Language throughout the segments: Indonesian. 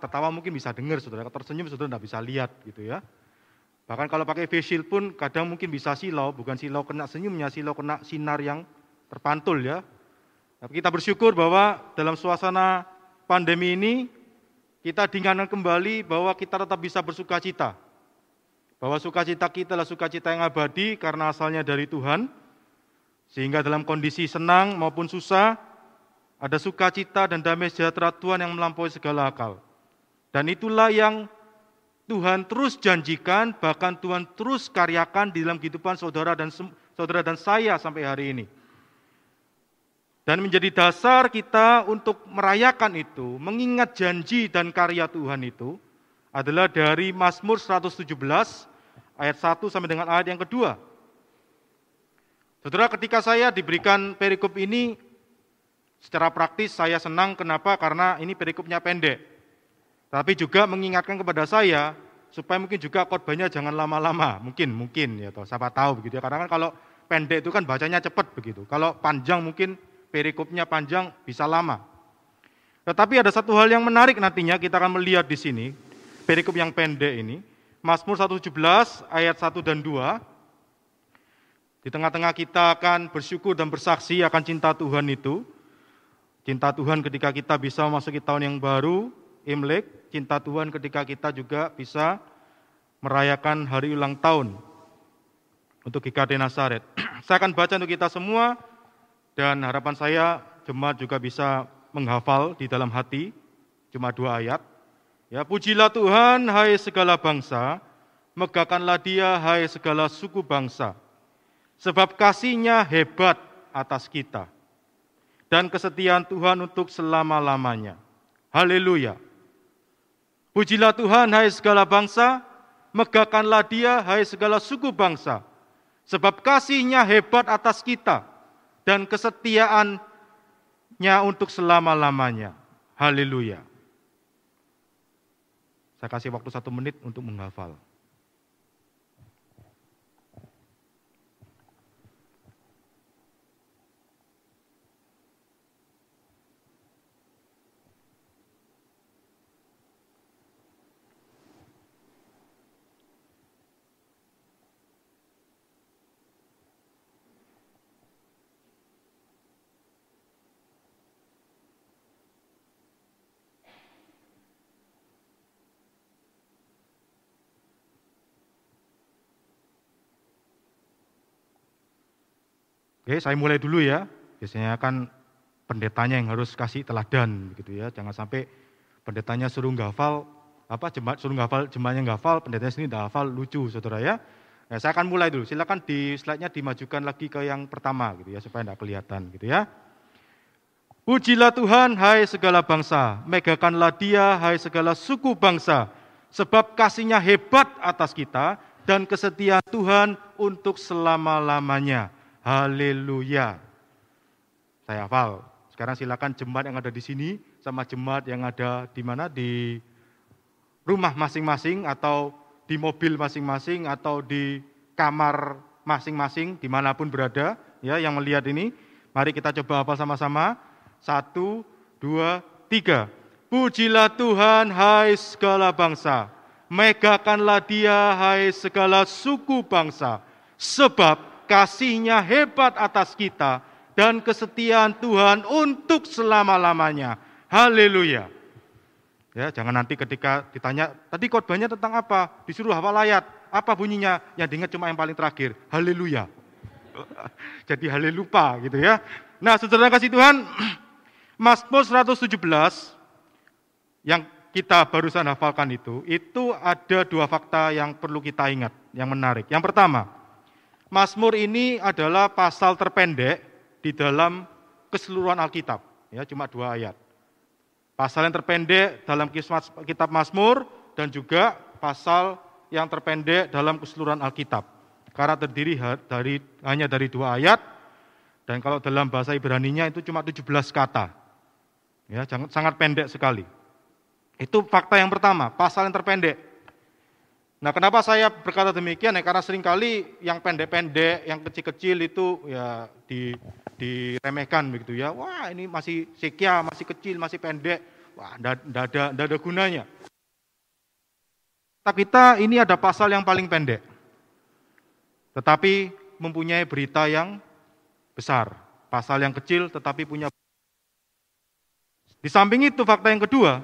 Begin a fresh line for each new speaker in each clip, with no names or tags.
tertawa mungkin bisa dengar, saudara. Tersenyum, saudara tidak bisa lihat gitu ya. Bahkan kalau pakai face shield pun kadang mungkin bisa silau, bukan silau kena senyumnya, silau kena sinar yang terpantul ya. Tapi kita bersyukur bahwa dalam suasana pandemi ini kita diingatkan kembali bahwa kita tetap bisa bersuka cita. Bahwa sukacita kita adalah sukacita yang abadi karena asalnya dari Tuhan. Sehingga dalam kondisi senang maupun susah, ada sukacita dan damai sejahtera Tuhan yang melampaui segala akal. Dan itulah yang Tuhan terus janjikan, bahkan Tuhan terus karyakan di dalam kehidupan saudara dan saudara dan saya sampai hari ini. Dan menjadi dasar kita untuk merayakan itu, mengingat janji dan karya Tuhan itu adalah dari Mazmur 117 ayat 1 sampai dengan ayat yang kedua. Saudara, ketika saya diberikan perikop ini, Secara praktis saya senang kenapa? Karena ini perikopnya pendek. Tapi juga mengingatkan kepada saya supaya mungkin juga khotbahnya jangan lama-lama. Mungkin, mungkin ya toh, siapa tahu begitu ya. Karena kan kalau pendek itu kan bacanya cepat begitu. Kalau panjang mungkin perikopnya panjang bisa lama. Tetapi ada satu hal yang menarik nantinya kita akan melihat di sini, perikop yang pendek ini. Mazmur 117 ayat 1 dan 2. Di tengah-tengah kita akan bersyukur dan bersaksi akan cinta Tuhan itu. Cinta Tuhan ketika kita bisa memasuki tahun yang baru, Imlek, cinta Tuhan ketika kita juga bisa merayakan hari ulang tahun untuk GKD Nasaret. saya akan baca untuk kita semua dan harapan saya jemaat juga bisa menghafal di dalam hati cuma dua ayat. Ya, pujilah Tuhan hai segala bangsa, megahkanlah dia hai segala suku bangsa. Sebab kasihnya hebat atas kita dan kesetiaan Tuhan untuk selama-lamanya. Haleluya. Pujilah Tuhan, hai segala bangsa, megahkanlah dia, hai segala suku bangsa, sebab kasihnya hebat atas kita, dan kesetiaannya untuk selama-lamanya. Haleluya. Saya kasih waktu satu menit untuk menghafal. Oke, saya mulai dulu ya. Biasanya kan pendetanya yang harus kasih teladan gitu ya. Jangan sampai pendetanya suruh ngafal apa jemaat suruh ngafal jemaatnya ngafal, pendetanya sini hafal lucu Saudara ya. Nah, saya akan mulai dulu. Silakan di slide-nya dimajukan lagi ke yang pertama gitu ya supaya tidak kelihatan gitu ya. Pujilah Tuhan, hai segala bangsa, megahkanlah dia, hai segala suku bangsa, sebab kasihnya hebat atas kita dan kesetiaan Tuhan untuk selama-lamanya. Haleluya. Saya hafal. Sekarang silakan jemaat yang ada di sini sama jemaat yang ada di mana di rumah masing-masing atau di mobil masing-masing atau di kamar masing-masing di mana pun berada ya yang melihat ini. Mari kita coba hafal sama-sama. Satu, dua, tiga. Pujilah Tuhan hai segala bangsa. Megahkanlah dia hai segala suku bangsa. Sebab kasihnya hebat atas kita dan kesetiaan Tuhan untuk selama-lamanya. Haleluya. Ya, jangan nanti ketika ditanya, tadi khotbahnya tentang apa? Disuruh hafal ayat. Apa bunyinya? Yang diingat cuma yang paling terakhir. Haleluya. Jadi halelupa gitu ya. Nah, saudara kasih Tuhan, Mazmur 117 yang kita barusan hafalkan itu, itu ada dua fakta yang perlu kita ingat, yang menarik. Yang pertama, Mazmur ini adalah pasal terpendek di dalam keseluruhan Alkitab, ya cuma dua ayat. Pasal yang terpendek dalam kitab Mazmur dan juga pasal yang terpendek dalam keseluruhan Alkitab. Karena terdiri dari hanya dari dua ayat dan kalau dalam bahasa Ibrani-nya itu cuma 17 kata. Ya, sangat pendek sekali. Itu fakta yang pertama, pasal yang terpendek. Nah, kenapa saya berkata demikian? Ya, karena sering kali yang pendek-pendek, yang kecil-kecil itu ya di, diremehkan begitu ya. Wah, ini masih sekia, masih kecil, masih pendek. wah tidak ada, ada gunanya. Tapi kita ini ada pasal yang paling pendek. Tetapi mempunyai berita yang besar. Pasal yang kecil tetapi punya Di samping itu fakta yang kedua,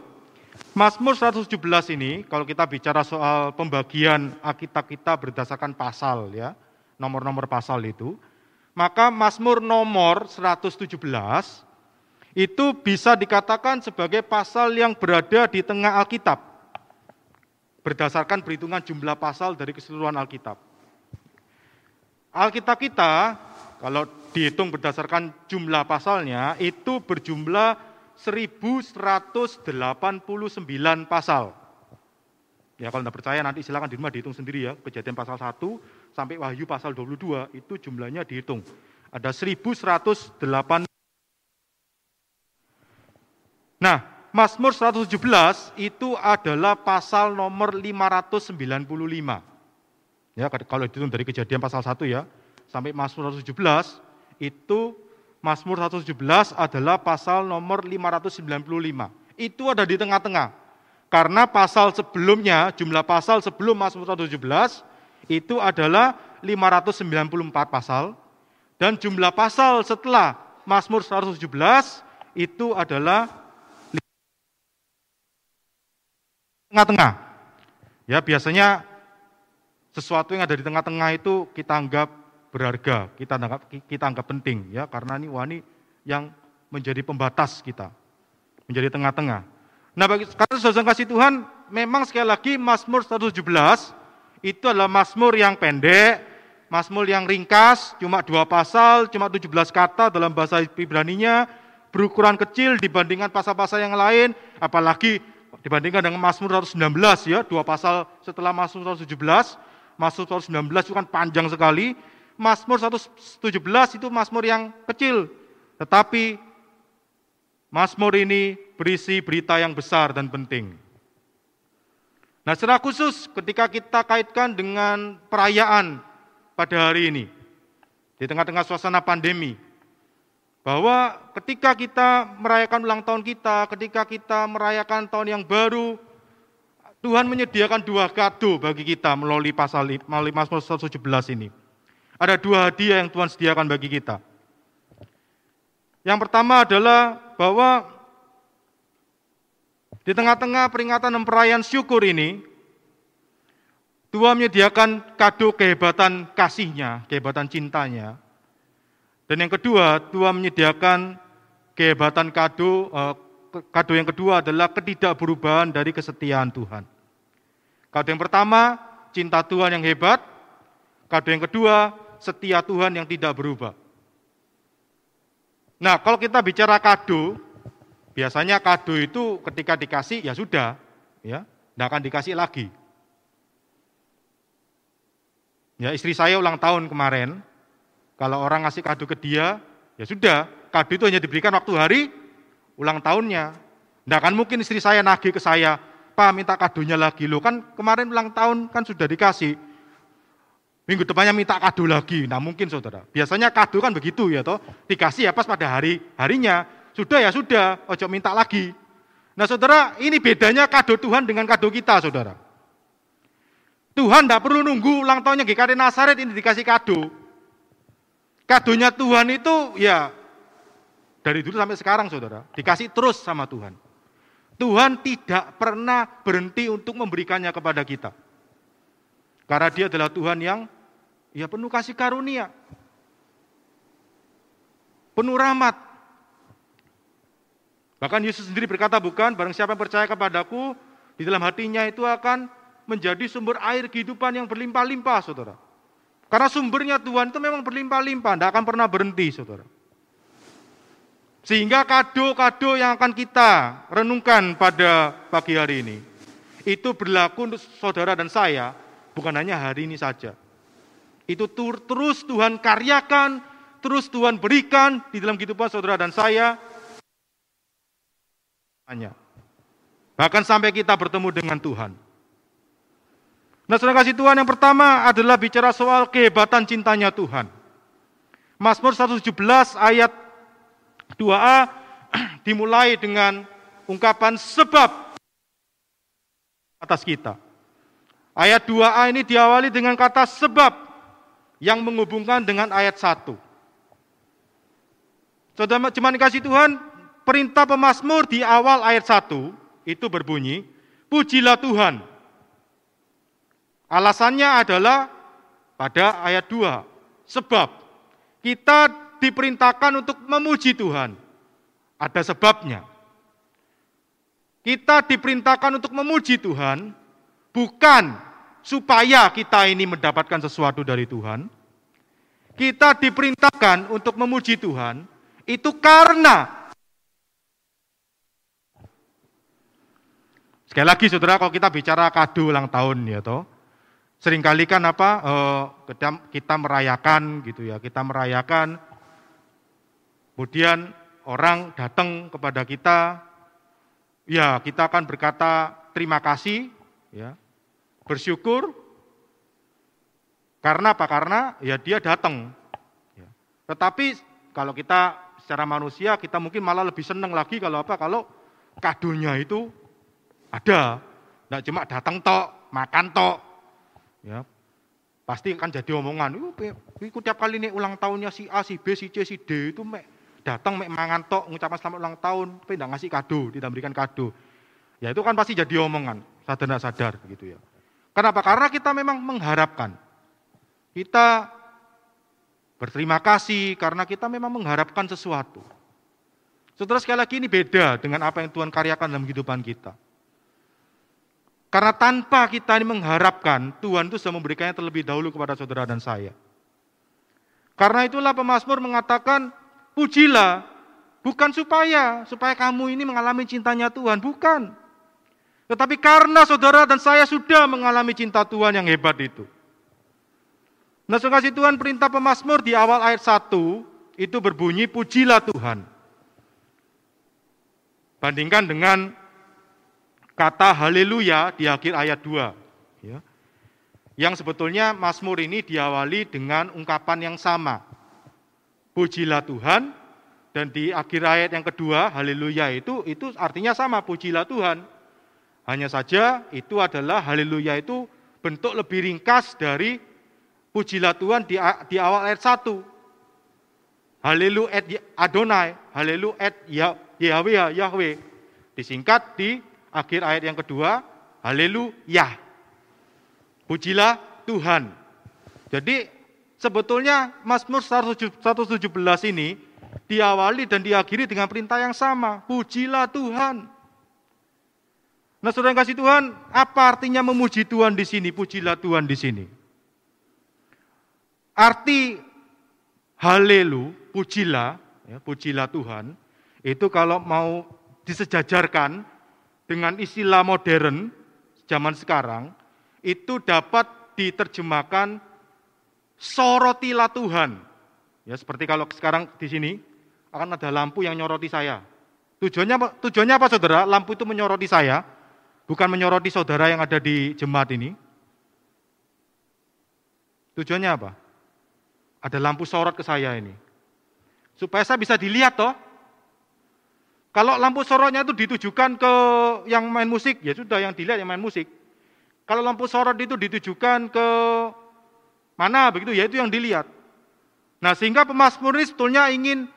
Mazmur 117 ini kalau kita bicara soal pembagian Alkitab kita berdasarkan pasal ya, nomor-nomor pasal itu, maka Mazmur nomor 117 itu bisa dikatakan sebagai pasal yang berada di tengah Alkitab berdasarkan perhitungan jumlah pasal dari keseluruhan Alkitab. Alkitab kita, kalau dihitung berdasarkan jumlah pasalnya, itu berjumlah 1189 pasal. Ya kalau tidak percaya nanti silakan di rumah dihitung sendiri ya. Kejadian pasal 1 sampai Wahyu pasal 22 itu jumlahnya dihitung. Ada 1108. Nah, Mazmur 117 itu adalah pasal nomor 595. Ya, kalau dihitung dari kejadian pasal 1 ya, sampai Mazmur 117 itu Mazmur 117 adalah pasal nomor 595. Itu ada di tengah-tengah. Karena pasal sebelumnya, jumlah pasal sebelum Mazmur 117 itu adalah 594 pasal dan jumlah pasal setelah Mazmur 117 itu adalah tengah-tengah. Ya, biasanya sesuatu yang ada di tengah-tengah itu kita anggap berharga, kita anggap kita anggap penting ya karena ini wah ini yang menjadi pembatas kita. Menjadi tengah-tengah. Nah, bagi karena saudara kasih Tuhan, memang sekali lagi Mazmur 117 itu adalah Mazmur yang pendek, Mazmur yang ringkas, cuma dua pasal, cuma 17 kata dalam bahasa Ibrani-nya, berukuran kecil dibandingkan pasal-pasal yang lain, apalagi Dibandingkan dengan Mazmur 119 ya, dua pasal setelah Mazmur 117, Mazmur 119 itu kan panjang sekali. Mazmur 117 itu Mazmur yang kecil. Tetapi Mazmur ini berisi berita yang besar dan penting. Nah, secara khusus ketika kita kaitkan dengan perayaan pada hari ini, di tengah-tengah suasana pandemi, bahwa ketika kita merayakan ulang tahun kita, ketika kita merayakan tahun yang baru, Tuhan menyediakan dua kado bagi kita melalui pasal melalui Mazmur 117 ini. Ada dua hadiah yang Tuhan sediakan bagi kita. Yang pertama adalah bahwa di tengah-tengah peringatan dan perayaan syukur ini, Tuhan menyediakan kado kehebatan kasihnya, kehebatan cintanya, dan yang kedua, Tuhan menyediakan kehebatan kado, eh, kado yang kedua adalah ketidakberubahan dari kesetiaan Tuhan. Kado yang pertama, cinta Tuhan yang hebat. Kado yang kedua, setia Tuhan yang tidak berubah. Nah, kalau kita bicara kado, biasanya kado itu ketika dikasih ya sudah, ya, tidak akan dikasih lagi. Ya, istri saya ulang tahun kemarin, kalau orang ngasih kado ke dia, ya sudah, kado itu hanya diberikan waktu hari ulang tahunnya. Tidak akan mungkin istri saya nagih ke saya, Pak minta kadonya lagi. Loh kan kemarin ulang tahun kan sudah dikasih. Minggu depannya minta kado lagi. Nah mungkin saudara. Biasanya kado kan begitu ya toh. Dikasih ya pas pada hari harinya. Sudah ya sudah, ojo minta lagi. Nah saudara, ini bedanya kado Tuhan dengan kado kita saudara. Tuhan tidak perlu nunggu ulang tahunnya GKD Nasaret ini dikasih kado. Kadonya Tuhan itu ya dari dulu sampai sekarang saudara, dikasih terus sama Tuhan. Tuhan tidak pernah berhenti untuk memberikannya kepada kita. Karena dia adalah Tuhan yang ya penuh kasih karunia. Penuh rahmat. Bahkan Yesus sendiri berkata bukan, barang siapa yang percaya kepadaku, di dalam hatinya itu akan menjadi sumber air kehidupan yang berlimpah-limpah, saudara. Karena sumbernya Tuhan itu memang berlimpah-limpah, tidak akan pernah berhenti, saudara. Sehingga kado-kado yang akan kita renungkan pada pagi hari ini, itu berlaku untuk saudara dan saya, bukan hanya hari ini saja. Itu terus Tuhan karyakan, terus Tuhan berikan di dalam kehidupan saudara dan saya. Hanya. Bahkan sampai kita bertemu dengan Tuhan. Nah, saudara kasih Tuhan yang pertama adalah bicara soal kehebatan cintanya Tuhan. Mazmur 117 ayat 2a dimulai dengan ungkapan sebab atas kita. Ayat 2a ini diawali dengan kata sebab yang menghubungkan dengan ayat 1. Saudara cuman dikasih Tuhan, perintah pemazmur di awal ayat 1 itu berbunyi, pujilah Tuhan. Alasannya adalah pada ayat 2, sebab kita diperintahkan untuk memuji Tuhan. Ada sebabnya. Kita diperintahkan untuk memuji Tuhan, bukan supaya kita ini mendapatkan sesuatu dari Tuhan. Kita diperintahkan untuk memuji Tuhan, itu karena Sekali lagi saudara kalau kita bicara kado ulang tahun ya toh, sering kali kan apa eh, kita merayakan gitu ya, kita merayakan kemudian orang datang kepada kita ya kita akan berkata terima kasih ya. Bersyukur karena apa? Karena ya dia datang. Ya. Tetapi kalau kita secara manusia kita mungkin malah lebih senang lagi kalau apa? Kalau kadonya itu ada. Tidak cuma datang tok, makan tok. Ya. Pasti akan jadi omongan. Itu tiap kali nih ulang tahunnya si A, si B, si C, si D itu mek datang mek mangan tok ngucapkan selamat ulang tahun, tapi tidak ngasih kado, tidak berikan kado. Ya itu kan pasti jadi omongan, sadar tidak sadar gitu ya. Kenapa? Karena kita memang mengharapkan. Kita berterima kasih karena kita memang mengharapkan sesuatu. Saudara sekali lagi ini beda dengan apa yang Tuhan karyakan dalam kehidupan kita. Karena tanpa kita ini mengharapkan, Tuhan itu sudah memberikannya terlebih dahulu kepada saudara dan saya. Karena itulah pemazmur mengatakan, pujilah, bukan supaya, supaya kamu ini mengalami cintanya Tuhan, bukan. Tetapi karena saudara dan saya sudah mengalami cinta Tuhan yang hebat itu. Nah, kasih Tuhan perintah pemazmur di awal ayat 1 itu berbunyi pujilah Tuhan. Bandingkan dengan kata haleluya di akhir ayat 2. Ya. Yang sebetulnya Mazmur ini diawali dengan ungkapan yang sama. Pujilah Tuhan, dan di akhir ayat yang kedua, haleluya itu itu artinya sama, pujilah Tuhan. Hanya saja itu adalah haleluya itu bentuk lebih ringkas dari pujilah Tuhan di, di awal ayat 1. Haleluya et Adonai, haleluya et ya, Yahweh, Yahweh. Disingkat di akhir ayat yang kedua, haleluya. Pujilah Tuhan. Jadi sebetulnya Mazmur 117 ini diawali dan diakhiri dengan perintah yang sama. Pujilah Tuhan. Nah, saudara kasih Tuhan, apa artinya memuji Tuhan di sini? Pujilah Tuhan di sini. Arti halelu, pujilah, ya, pujilah Tuhan, itu kalau mau disejajarkan dengan istilah modern zaman sekarang, itu dapat diterjemahkan sorotilah Tuhan. Ya, seperti kalau sekarang di sini akan ada lampu yang nyoroti saya. Tujuannya? Tujuannya apa saudara? Lampu itu menyoroti saya Bukan menyoroti saudara yang ada di jemaat ini. Tujuannya apa? Ada lampu sorot ke saya ini. Supaya saya bisa dilihat toh. Kalau lampu sorotnya itu ditujukan ke yang main musik, ya sudah yang dilihat yang main musik. Kalau lampu sorot itu ditujukan ke mana begitu, ya itu yang dilihat. Nah sehingga pemazmur ini sebetulnya ingin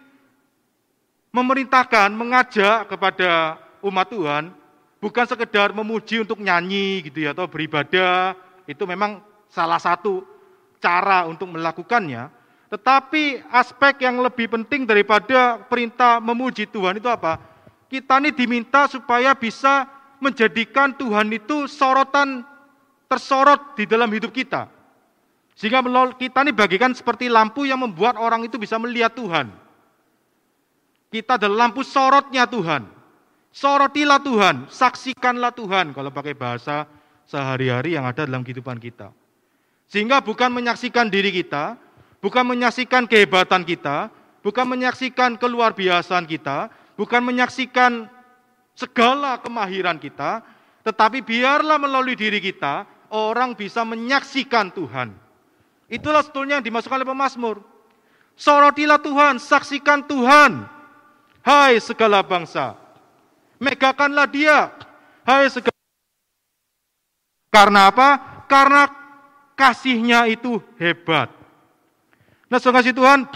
memerintahkan, mengajak kepada umat Tuhan bukan sekedar memuji untuk nyanyi gitu ya atau beribadah itu memang salah satu cara untuk melakukannya. Tetapi aspek yang lebih penting daripada perintah memuji Tuhan itu apa? Kita ini diminta supaya bisa menjadikan Tuhan itu sorotan tersorot di dalam hidup kita. Sehingga kita ini bagikan seperti lampu yang membuat orang itu bisa melihat Tuhan. Kita adalah lampu sorotnya Tuhan Sorotilah Tuhan, saksikanlah Tuhan kalau pakai bahasa sehari-hari yang ada dalam kehidupan kita. Sehingga bukan menyaksikan diri kita, bukan menyaksikan kehebatan kita, bukan menyaksikan keluar biasaan kita, bukan menyaksikan segala kemahiran kita, tetapi biarlah melalui diri kita orang bisa menyaksikan Tuhan. Itulah sebetulnya yang dimasukkan oleh pemazmur. Sorotilah Tuhan, saksikan Tuhan. Hai segala bangsa, Megakanlah dia. Hai segala. Karena apa? Karena kasihnya itu hebat. Nah, saudara Tuhan,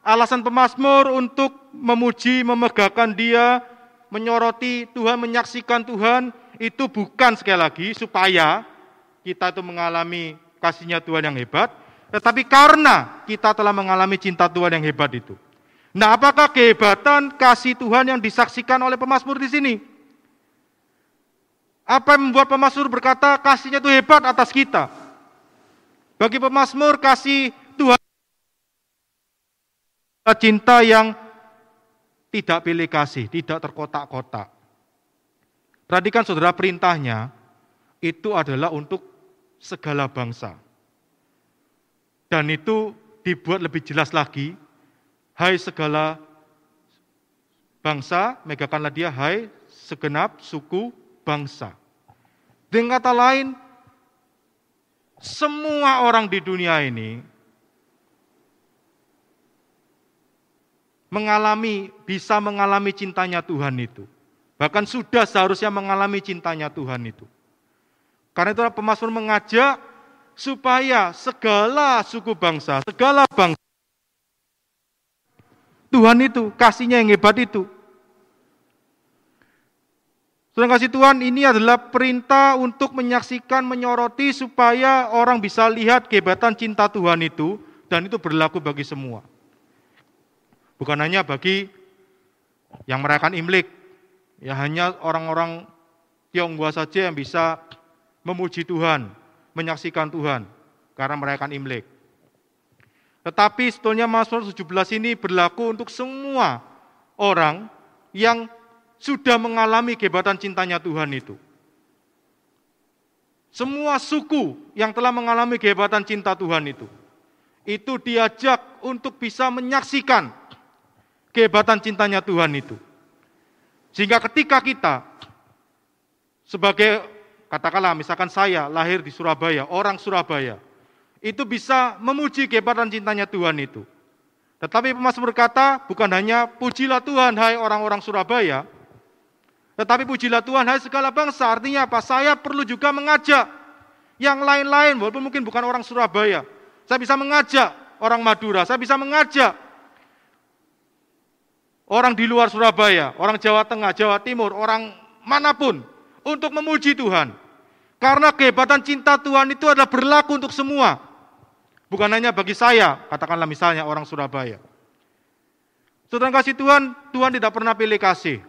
alasan pemazmur untuk memuji, memegahkan dia, menyoroti Tuhan, menyaksikan Tuhan, itu bukan sekali lagi supaya kita itu mengalami kasihnya Tuhan yang hebat, tetapi karena kita telah mengalami cinta Tuhan yang hebat itu. Nah, apakah kehebatan kasih Tuhan yang disaksikan oleh pemazmur di sini? Apa yang membuat pemazmur berkata kasihnya itu hebat atas kita? Bagi pemazmur kasih Tuhan cinta yang tidak pilih kasih, tidak terkotak-kotak. Perhatikan saudara perintahnya itu adalah untuk segala bangsa. Dan itu dibuat lebih jelas lagi, hai segala bangsa, megakanlah dia, hai segenap suku bangsa. Dengan kata lain, semua orang di dunia ini mengalami, bisa mengalami cintanya Tuhan itu. Bahkan sudah seharusnya mengalami cintanya Tuhan itu. Karena itu pemazmur mengajak supaya segala suku bangsa, segala bangsa, Tuhan itu, kasihnya yang hebat itu. Sudah kasih Tuhan ini adalah perintah untuk menyaksikan, menyoroti supaya orang bisa lihat kehebatan cinta Tuhan itu dan itu berlaku bagi semua. Bukan hanya bagi yang merayakan Imlek, ya hanya orang-orang Tionghoa saja yang bisa memuji Tuhan, menyaksikan Tuhan karena merayakan Imlek. Tetapi sebetulnya Mazmur 17 ini berlaku untuk semua orang yang sudah mengalami kehebatan cintanya Tuhan itu. Semua suku yang telah mengalami kehebatan cinta Tuhan itu, itu diajak untuk bisa menyaksikan kehebatan cintanya Tuhan itu. Sehingga ketika kita sebagai katakanlah misalkan saya lahir di Surabaya, orang Surabaya, itu bisa memuji kehebatan cintanya Tuhan itu. Tetapi pemazmur berkata, bukan hanya pujilah Tuhan hai orang-orang Surabaya, tetapi pujilah Tuhan hai segala bangsa. Artinya apa? Saya perlu juga mengajak yang lain-lain, walaupun mungkin bukan orang Surabaya. Saya bisa mengajak orang Madura, saya bisa mengajak orang di luar Surabaya, orang Jawa Tengah, Jawa Timur, orang mana pun untuk memuji Tuhan. Karena kehebatan cinta Tuhan itu adalah berlaku untuk semua. Bukan hanya bagi saya, katakanlah misalnya orang Surabaya. Saudara kasih Tuhan, Tuhan tidak pernah pilih kasih.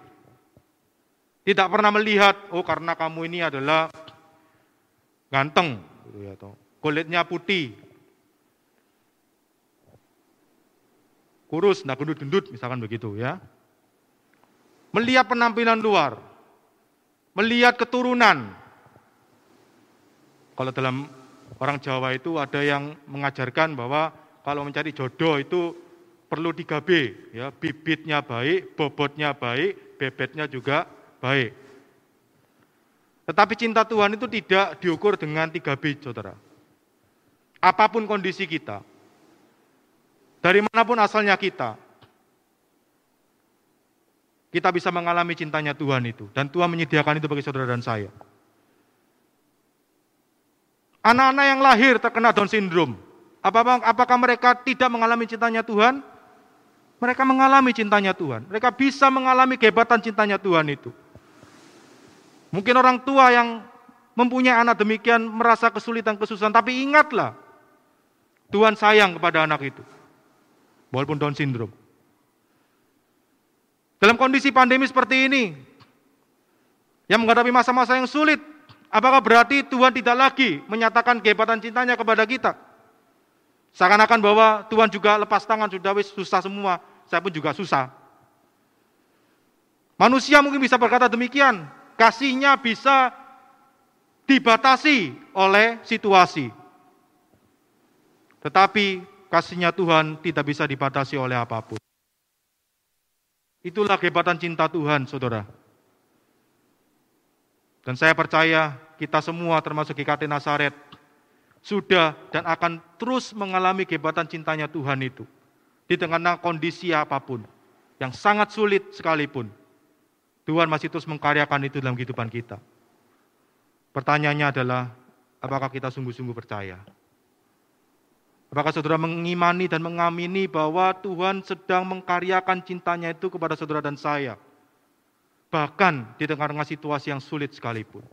Tidak pernah melihat, oh karena kamu ini adalah ganteng, gitu ya, kulitnya putih, kurus, nah gendut-gendut misalkan begitu ya. Melihat penampilan luar, melihat keturunan. Kalau dalam orang Jawa itu ada yang mengajarkan bahwa kalau mencari jodoh itu perlu 3B, ya, bibitnya baik, bobotnya baik, bebetnya juga baik. Tetapi cinta Tuhan itu tidak diukur dengan 3B, saudara. Apa pun kondisi kita, dari mana pun asalnya kita, kita bisa mengalami cintanya Tuhan itu. Dan Tuhan menyediakan itu bagi saudara dan saya. Anak-anak yang lahir terkena Down syndrome, apakah, apakah mereka tidak mengalami cintanya Tuhan? Mereka mengalami cintanya Tuhan. Mereka bisa mengalami kehebatan cintanya Tuhan itu. Mungkin orang tua yang mempunyai anak demikian merasa kesulitan, kesusahan. Tapi ingatlah, Tuhan sayang kepada anak itu walaupun Down syndrome. Dalam kondisi pandemi seperti ini, yang menghadapi masa-masa yang sulit, apakah berarti Tuhan tidak lagi menyatakan kehebatan cintanya kepada kita? Seakan-akan bahwa Tuhan juga lepas tangan, sudah wis susah semua, saya pun juga susah. Manusia mungkin bisa berkata demikian, kasihnya bisa dibatasi oleh situasi. Tetapi kasihnya Tuhan tidak bisa dibatasi oleh apa pun. Itulah kehebatan cinta Tuhan, saudara. Dan saya percaya kita semua termasuk GKT Nasaret sudah dan akan terus mengalami kehebatan cintanya Tuhan itu. Di tengah kondisi apa pun, yang sangat sulit sekalipun. Tuhan masih terus mengkaryakan itu dalam kehidupan kita. Pertanyaannya adalah, apakah kita sungguh-sungguh percaya? Apakah saudara mengimani dan mengamini bahwa Tuhan sedang mengkaryakan cintanya itu kepada saudara dan saya? Bahkan di tengah-tengah situasi yang sulit sekalipun.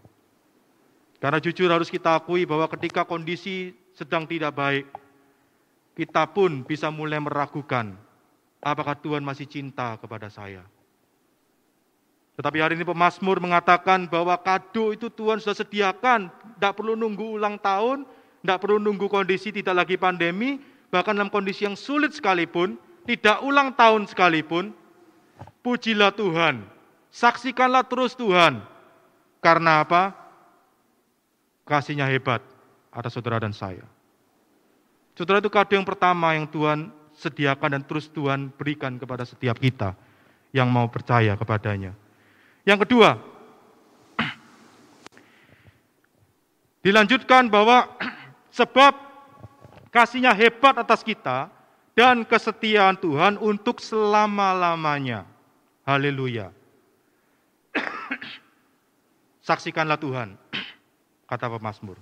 Karena jujur harus kita akui bahwa ketika kondisi sedang tidak baik, kita pun bisa mulai meragukan apakah Tuhan masih cinta kepada saya. Tetapi hari ini pemazmur mengatakan bahwa kado itu Tuhan sudah sediakan, tidak perlu nunggu ulang tahun, tidak perlu nunggu kondisi tidak lagi pandemi, bahkan dalam kondisi yang sulit sekalipun, tidak ulang tahun sekalipun, pujilah Tuhan, saksikanlah terus Tuhan. Karena apa? Kasihnya hebat atas saudara dan saya. Saudara itu kado yang pertama yang Tuhan sediakan dan terus Tuhan berikan kepada setiap kita yang mau percaya kepadanya. Yang kedua, dilanjutkan bahwa sebab kasihnya hebat atas kita dan kesetiaan Tuhan untuk selama-lamanya. Haleluya. Saksikanlah Tuhan, kata pemazmur.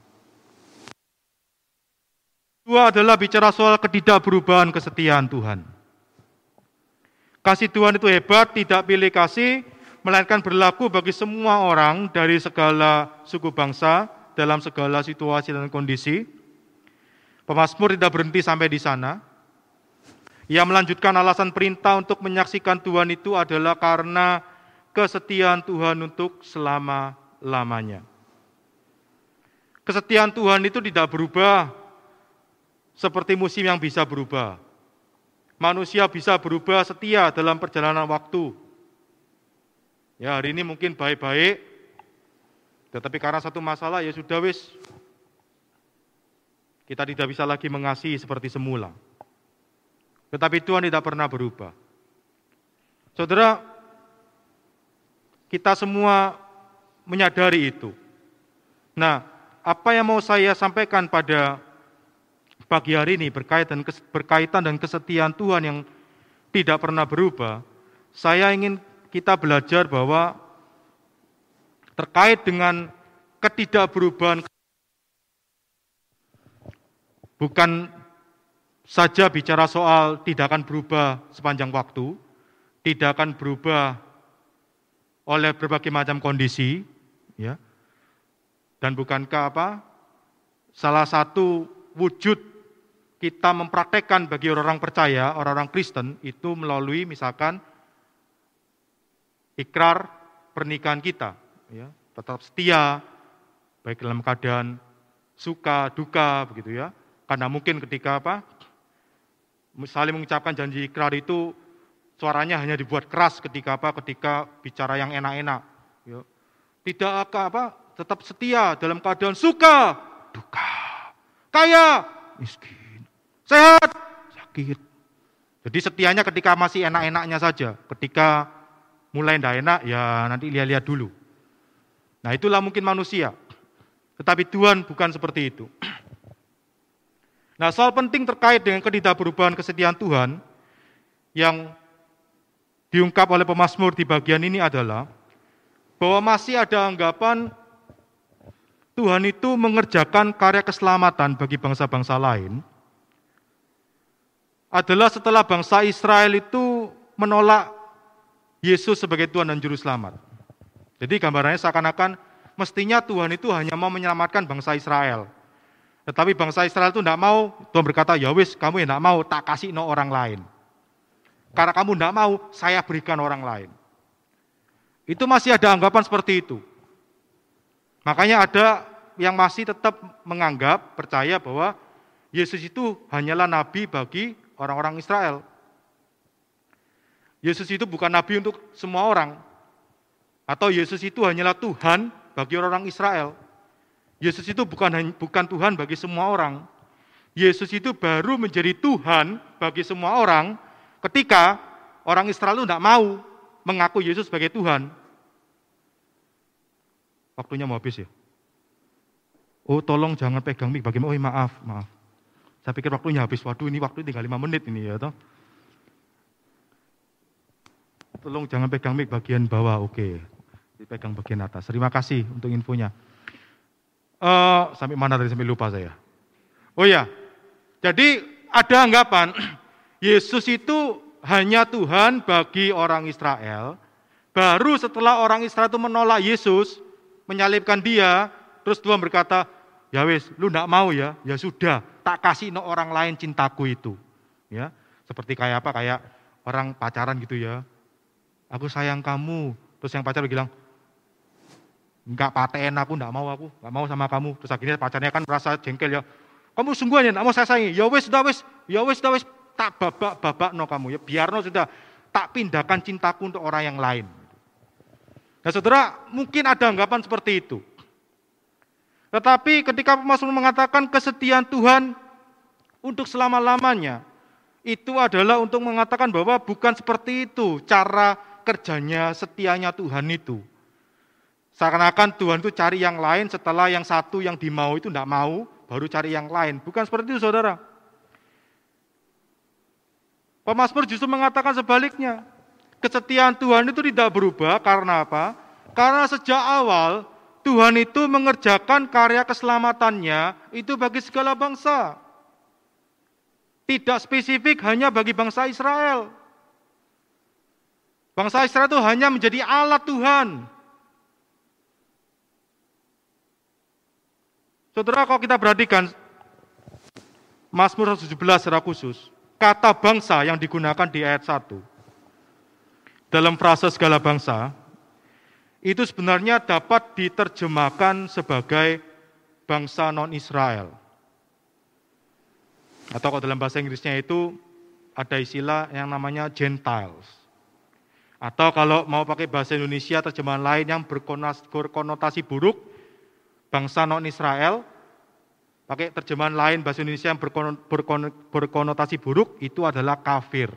Dua adalah bicara soal ketidakberubahan kesetiaan Tuhan. Kasih Tuhan itu hebat, tidak pilih kasih, melainkan berlaku bagi semua orang dari segala suku bangsa dalam segala situasi dan kondisi. Pemasmur tidak berhenti sampai di sana. Ia melanjutkan alasan perintah untuk menyaksikan Tuhan itu adalah karena kesetiaan Tuhan untuk selama-lamanya. Kesetiaan Tuhan itu tidak berubah seperti musim yang bisa berubah. Manusia bisa berubah setia dalam perjalanan waktu. Ya hari ini mungkin baik-baik, tetapi karena satu masalah ya sudah wis. Kita tidak bisa lagi mengasihi seperti semula. Tetapi Tuhan tidak pernah berubah. Saudara, kita semua menyadari itu. Nah, apa yang mau saya sampaikan pada pagi hari ini berkaitan berkaitan dan kesetiaan Tuhan yang tidak pernah berubah, saya ingin kita belajar bahwa terkait dengan ketidakberubahan bukan saja bicara soal tidak akan berubah sepanjang waktu, tidak akan berubah oleh berbagai macam kondisi, ya. Dan bukankah apa? Salah satu wujud kita mempraktekkan bagi orang-orang percaya, orang-orang Kristen itu melalui misalkan ikrar pernikahan kita, ya, tetap setia, baik dalam keadaan suka, duka, begitu ya. Karena mungkin ketika apa, saling mengucapkan janji ikrar itu suaranya hanya dibuat keras ketika apa, ketika bicara yang enak-enak. Ya. Tidak apa, tetap setia dalam keadaan suka, duka, kaya, miskin Sehat, sakit. Jadi setianya ketika masih enak-enaknya saja. Ketika mulai tidak enak, ya nanti lihat-lihat dulu. Nah itulah mungkin manusia. Tetapi Tuhan bukan seperti itu. Nah soal penting terkait dengan ketidakberubahan kesetiaan Tuhan yang diungkap oleh pemazmur di bagian ini adalah bahwa masih ada anggapan Tuhan itu mengerjakan karya keselamatan bagi bangsa-bangsa lain adalah setelah bangsa Israel itu menolak Yesus sebagai Tuhan dan Juru Selamat. Jadi gambarannya seakan-akan mestinya Tuhan itu hanya mau menyelamatkan bangsa Israel. Tetapi bangsa Israel itu tidak mau, Tuhan berkata, ya wis kamu yang tidak mau, tak kasih no orang lain. Karena kamu tidak mau, saya berikan orang lain. Itu masih ada anggapan seperti itu. Makanya ada yang masih tetap menganggap, percaya bahwa Yesus itu hanyalah nabi bagi orang-orang Israel. Yesus itu bukan nabi untuk semua orang. Atau Yesus itu hanyalah Tuhan bagi orang-orang Israel. Yesus itu bukan bukan Tuhan bagi semua orang. Yesus itu baru menjadi Tuhan bagi semua orang ketika orang Israel itu tidak mau mengaku Yesus sebagai Tuhan. Waktunya mau habis ya? Oh tolong jangan pegang mic bagaimana? Oh maaf, maaf. Saya pikir waktunya habis. Waduh ini waktu tinggal lima menit ini ya toh. tolong jangan pegang mic bagian bawah, oke. Dipegang bagian atas. Terima kasih untuk infonya. Uh, sampai mana tadi sampai lupa saya. Oh ya, jadi ada anggapan Yesus itu hanya Tuhan bagi orang Israel. Baru setelah orang Israel itu menolak Yesus, menyalibkan dia, terus Tuhan berkata, ya wis, lu ndak mau ya, ya sudah, tak kasih no orang lain cintaku itu. Ya, seperti kayak apa? Kayak orang pacaran gitu ya. Aku sayang kamu. Terus yang pacar bilang, enggak paten aku, enggak mau aku, enggak mau sama kamu. Terus akhirnya pacarnya kan merasa jengkel ya. Kamu sungguhnya enggak mau saya sayangi. Ya wis, sudah wis, ya wis, sudah wis, tak babak babak no kamu ya. Biar no sudah tak pindahkan cintaku untuk orang yang lain. Nah saudara, mungkin ada anggapan seperti itu. Tetapi ketika Mazmur mengatakan kesetiaan Tuhan untuk selama-lamanya, itu adalah untuk mengatakan bahwa bukan seperti itu cara kerjanya setianya Tuhan itu. Seakan-akan Tuhan itu cari yang lain setelah yang satu yang dimau itu tidak mau, baru cari yang lain. Bukan seperti itu saudara. Pemasmur justru mengatakan sebaliknya. Kesetiaan Tuhan itu tidak berubah karena apa? Karena sejak awal Tuhan itu mengerjakan karya keselamatannya itu bagi segala bangsa. Tidak spesifik hanya bagi bangsa Israel. Bangsa Israel itu hanya menjadi alat Tuhan. Saudara, kalau kita perhatikan Mazmur 17 secara khusus, kata bangsa yang digunakan di ayat 1 dalam frase segala bangsa itu sebenarnya dapat diterjemahkan sebagai bangsa non-Israel. Atau kalau dalam bahasa Inggrisnya itu ada istilah yang namanya Gentiles. Atau kalau mau pakai bahasa Indonesia terjemahan lain yang berkonotasi buruk, bangsa non-Israel, pakai terjemahan lain bahasa Indonesia yang berkonotasi buruk, itu adalah kafir.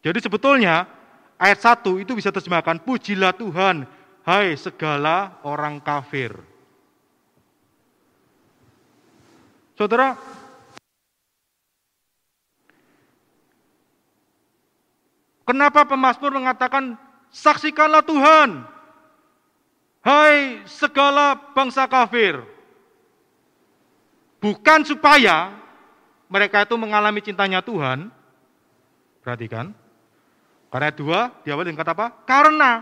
Jadi sebetulnya ayat 1 itu bisa terjemahkan, pujilah Tuhan, hai segala orang kafir. Saudara, Kenapa pemazmur mengatakan saksikanlah Tuhan. Hai segala bangsa kafir. Bukan supaya mereka itu mengalami cintanya Tuhan. Perhatikan. Karena dua, diawali dengan kata apa? Karena.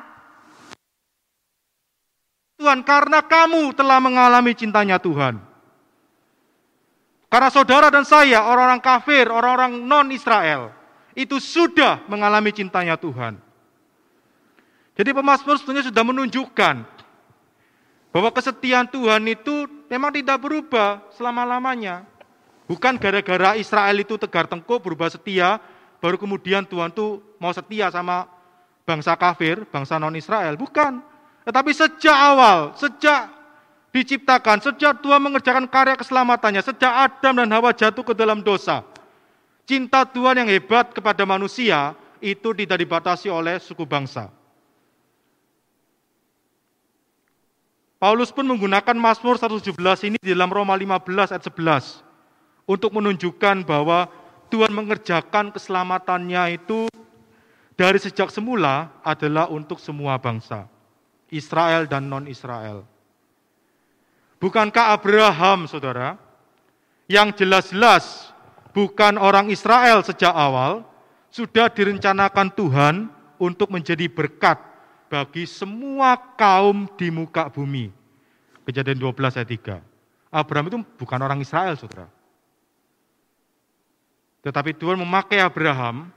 Tuhan, karena kamu telah mengalami cintanya Tuhan. Karena saudara dan saya, orang-orang kafir, orang-orang non-Israel, itu sudah mengalami cintanya Tuhan. Jadi pemazmur sebenarnya sudah menunjukkan bahwa kesetiaan Tuhan itu memang tidak berubah selama-lamanya. Bukan gara-gara Israel itu tegar tengkuk berubah setia, baru kemudian Tuhan tuh mau setia sama bangsa kafir, bangsa non-Israel. Bukan. Tetapi sejak awal, sejak diciptakan, sejak Tuhan mengerjakan karya keselamatannya, sejak Adam dan Hawa jatuh ke dalam dosa, Cinta Tuhan yang hebat kepada manusia itu tidak dibatasi oleh suku bangsa. Paulus pun menggunakan Mazmur 117 ini di dalam Roma 15 ayat 11 untuk menunjukkan bahwa Tuhan mengerjakan keselamatannya itu dari sejak semula adalah untuk semua bangsa, Israel dan non-Israel. Bukankah Abraham, saudara, yang jelas-jelas bukan orang Israel sejak awal, sudah direncanakan Tuhan untuk menjadi berkat bagi semua kaum di muka bumi. Kejadian 12 ayat 3. Abraham itu bukan orang Israel, saudara. Tetapi Tuhan memakai Abraham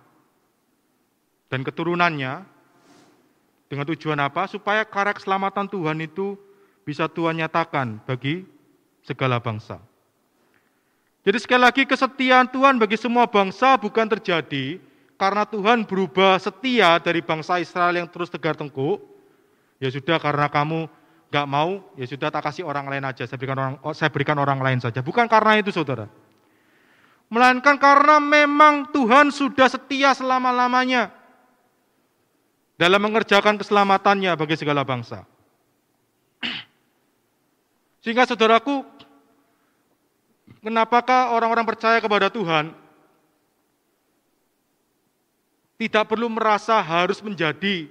dan keturunannya dengan tujuan apa? Supaya karya keselamatan Tuhan itu bisa Tuhan nyatakan bagi segala bangsa. Jadi sekali lagi kesetiaan Tuhan bagi semua bangsa bukan terjadi karena Tuhan berubah setia dari bangsa Israel yang terus tegar tengkuk. Ya sudah karena kamu gak mau, ya sudah tak kasih orang lain aja, saya berikan orang, oh, saya berikan orang lain saja. Bukan karena itu saudara. Melainkan karena memang Tuhan sudah setia selama-lamanya dalam mengerjakan keselamatannya bagi segala bangsa. Sehingga saudaraku, Kenapakah orang-orang percaya kepada Tuhan Tidak perlu merasa harus menjadi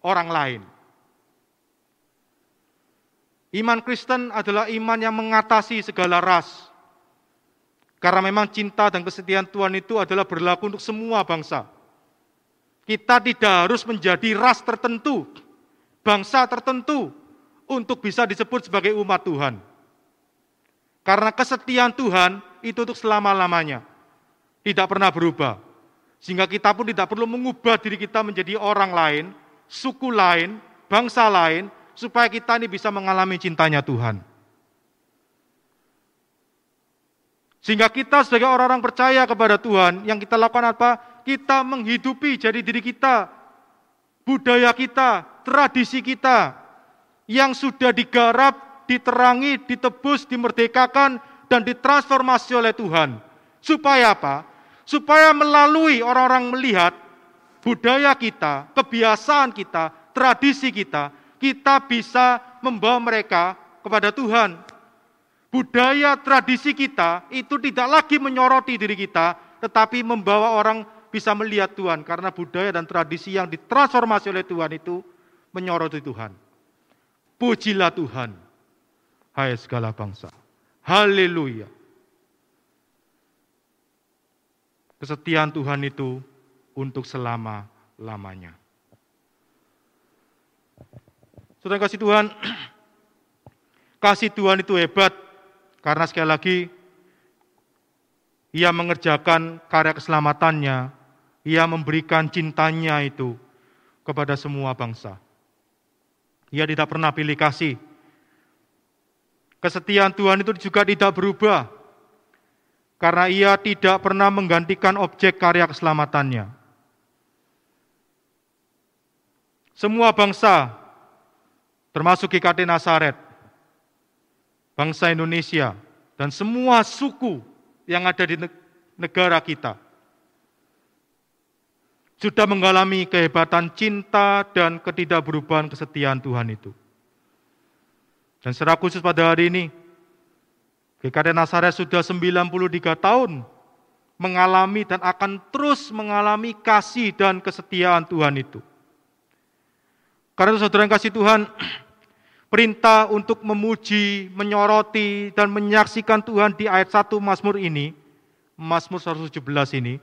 orang lain. Iman Kristen adalah iman yang mengatasi segala ras. Karena memang cinta dan kesetiaan Tuhan itu adalah berlaku untuk semua bangsa. Kita tidak harus menjadi ras tertentu, bangsa tertentu, untuk bisa disebut sebagai umat Tuhan. Karena kesetiaan Tuhan itu untuk selama-lamanya. Tidak pernah berubah. Sehingga kita pun tidak perlu mengubah diri kita menjadi orang lain, suku lain, bangsa lain, supaya kita ini bisa mengalami cintanya Tuhan. Sehingga kita sebagai orang-orang percaya kepada Tuhan, yang kita lakukan apa? Kita menghidupi jadi diri kita, budaya kita, tradisi kita, yang sudah digarap, diterangi, ditebus, dimerdekakan, dan ditransformasi oleh Tuhan. Supaya apa? Supaya melalui orang-orang melihat budaya kita, kebiasaan kita, tradisi kita, kita bisa membawa mereka kepada Tuhan. Budaya tradisi kita itu tidak lagi menyoroti diri kita, tetapi membawa orang bisa melihat Tuhan karena budaya dan tradisi yang ditransformasi oleh Tuhan itu menyoroti Tuhan. Pujilah Tuhan, hai segala bangsa. Haleluya. Kesetiaan Tuhan itu untuk selama-lamanya. Saudara kasih Tuhan, kasih Tuhan itu hebat karena sekali lagi ia mengerjakan karya keselamatannya, ia memberikan cintanya itu kepada semua bangsa. Ia tidak pernah pilih kasih. Kesetiaan Tuhan itu juga tidak berubah karena ia tidak pernah menggantikan objek karya keselamatannya. Semua bangsa termasuk GKT Nasaret, bangsa Indonesia, dan semua suku yang ada di negara kita sudah mengalami kehebatan cinta dan ketidakberubahan kesetiaan Tuhan itu. Dan secara khusus pada hari ini, GKT Nasaret sudah 93 tahun mengalami dan akan terus mengalami kasih dan kesetiaan Tuhan itu. Karena itu saudara yang kasih Tuhan, perintah untuk memuji, menyoroti, dan menyaksikan Tuhan di ayat 1 Mazmur ini, Mazmur 117 ini,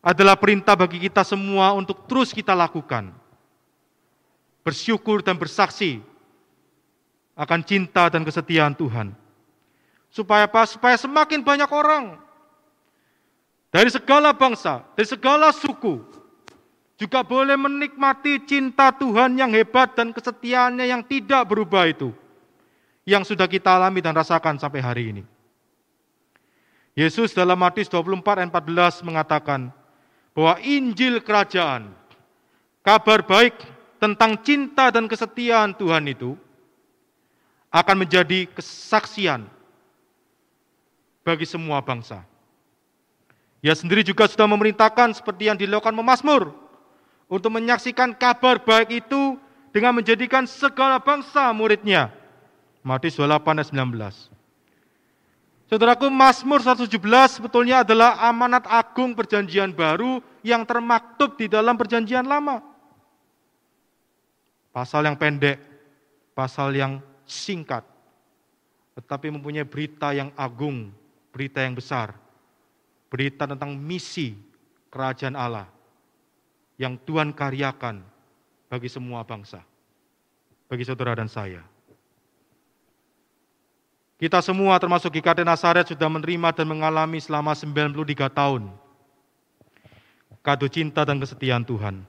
adalah perintah bagi kita semua untuk terus kita lakukan. Bersyukur dan bersaksi akan cinta dan kesetiaan Tuhan. Supaya apa? Supaya semakin banyak orang dari segala bangsa, dari segala suku, juga boleh menikmati cinta Tuhan yang hebat dan kesetiaannya yang tidak berubah itu. Yang sudah kita alami dan rasakan sampai hari ini. Yesus dalam Matius 24 ayat 14 mengatakan bahwa Injil kerajaan, kabar baik tentang cinta dan kesetiaan Tuhan itu akan menjadi kesaksian bagi semua bangsa. Ia sendiri juga sudah memerintahkan seperti yang dilakukan Memasmur untuk menyaksikan kabar baik itu dengan menjadikan segala bangsa muridnya. Matius 28 ayat 19. Saudaraku, Mazmur 117 sebetulnya adalah amanat agung perjanjian baru yang termaktub di dalam perjanjian lama. Pasal yang pendek, pasal yang singkat, tetapi mempunyai berita yang agung, berita yang besar, berita tentang misi kerajaan Allah yang Tuhan karyakan bagi semua bangsa, bagi saudara dan saya. Kita semua termasuk GKT Nasaret sudah menerima dan mengalami selama 93 tahun kado cinta dan kesetiaan Tuhan.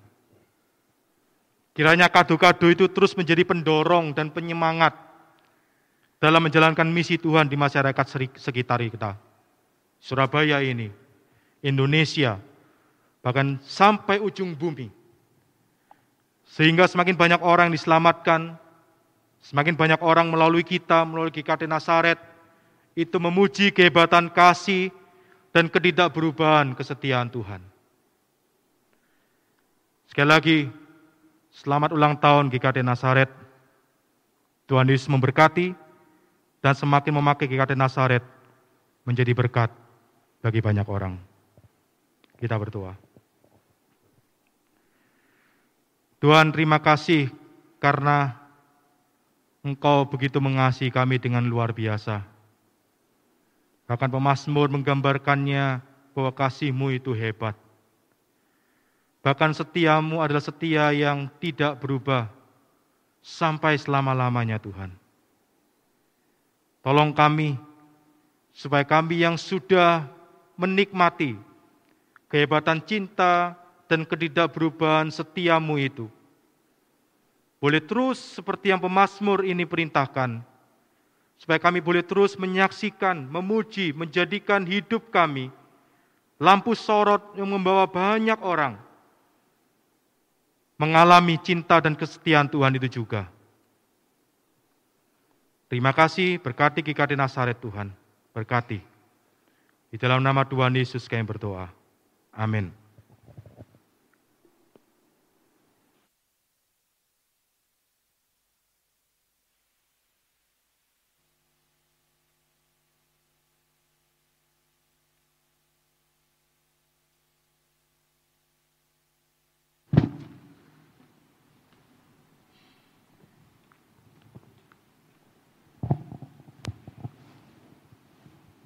Kiranya kado-kado itu terus menjadi pendorong dan penyemangat dalam menjalankan misi Tuhan di masyarakat sekitar kita. Surabaya ini, Indonesia, bahkan sampai ujung bumi. Sehingga semakin banyak orang diselamatkan, semakin banyak orang melalui kita, melalui GKT Nasaret, itu memuji kehebatan kasih dan ketidakberubahan kesetiaan Tuhan. Sekali lagi, selamat ulang tahun GKT Nasaret. Tuhan Yesus memberkati dan semakin memakai GKT Nasaret menjadi berkat bagi banyak orang. Kita berdoa. Tuhan terima kasih karena Engkau begitu mengasihi kami dengan luar biasa. Bahkan pemazmur menggambarkannya bahwa kasihmu itu hebat. Bahkan setiamu adalah setia yang tidak berubah sampai selama-lamanya Tuhan. Tolong kami, supaya kami yang sudah menikmati kehebatan cinta dan ketidakberubahan setiamu itu. Boleh terus seperti yang pemazmur ini perintahkan, supaya kami boleh terus menyaksikan, memuji, menjadikan hidup kami lampu sorot yang membawa banyak orang mengalami cinta dan kesetiaan Tuhan itu juga. Terima kasih, berkati GKD Nasaret Tuhan, berkati. Di dalam nama Tuhan Yesus kami berdoa. Amin.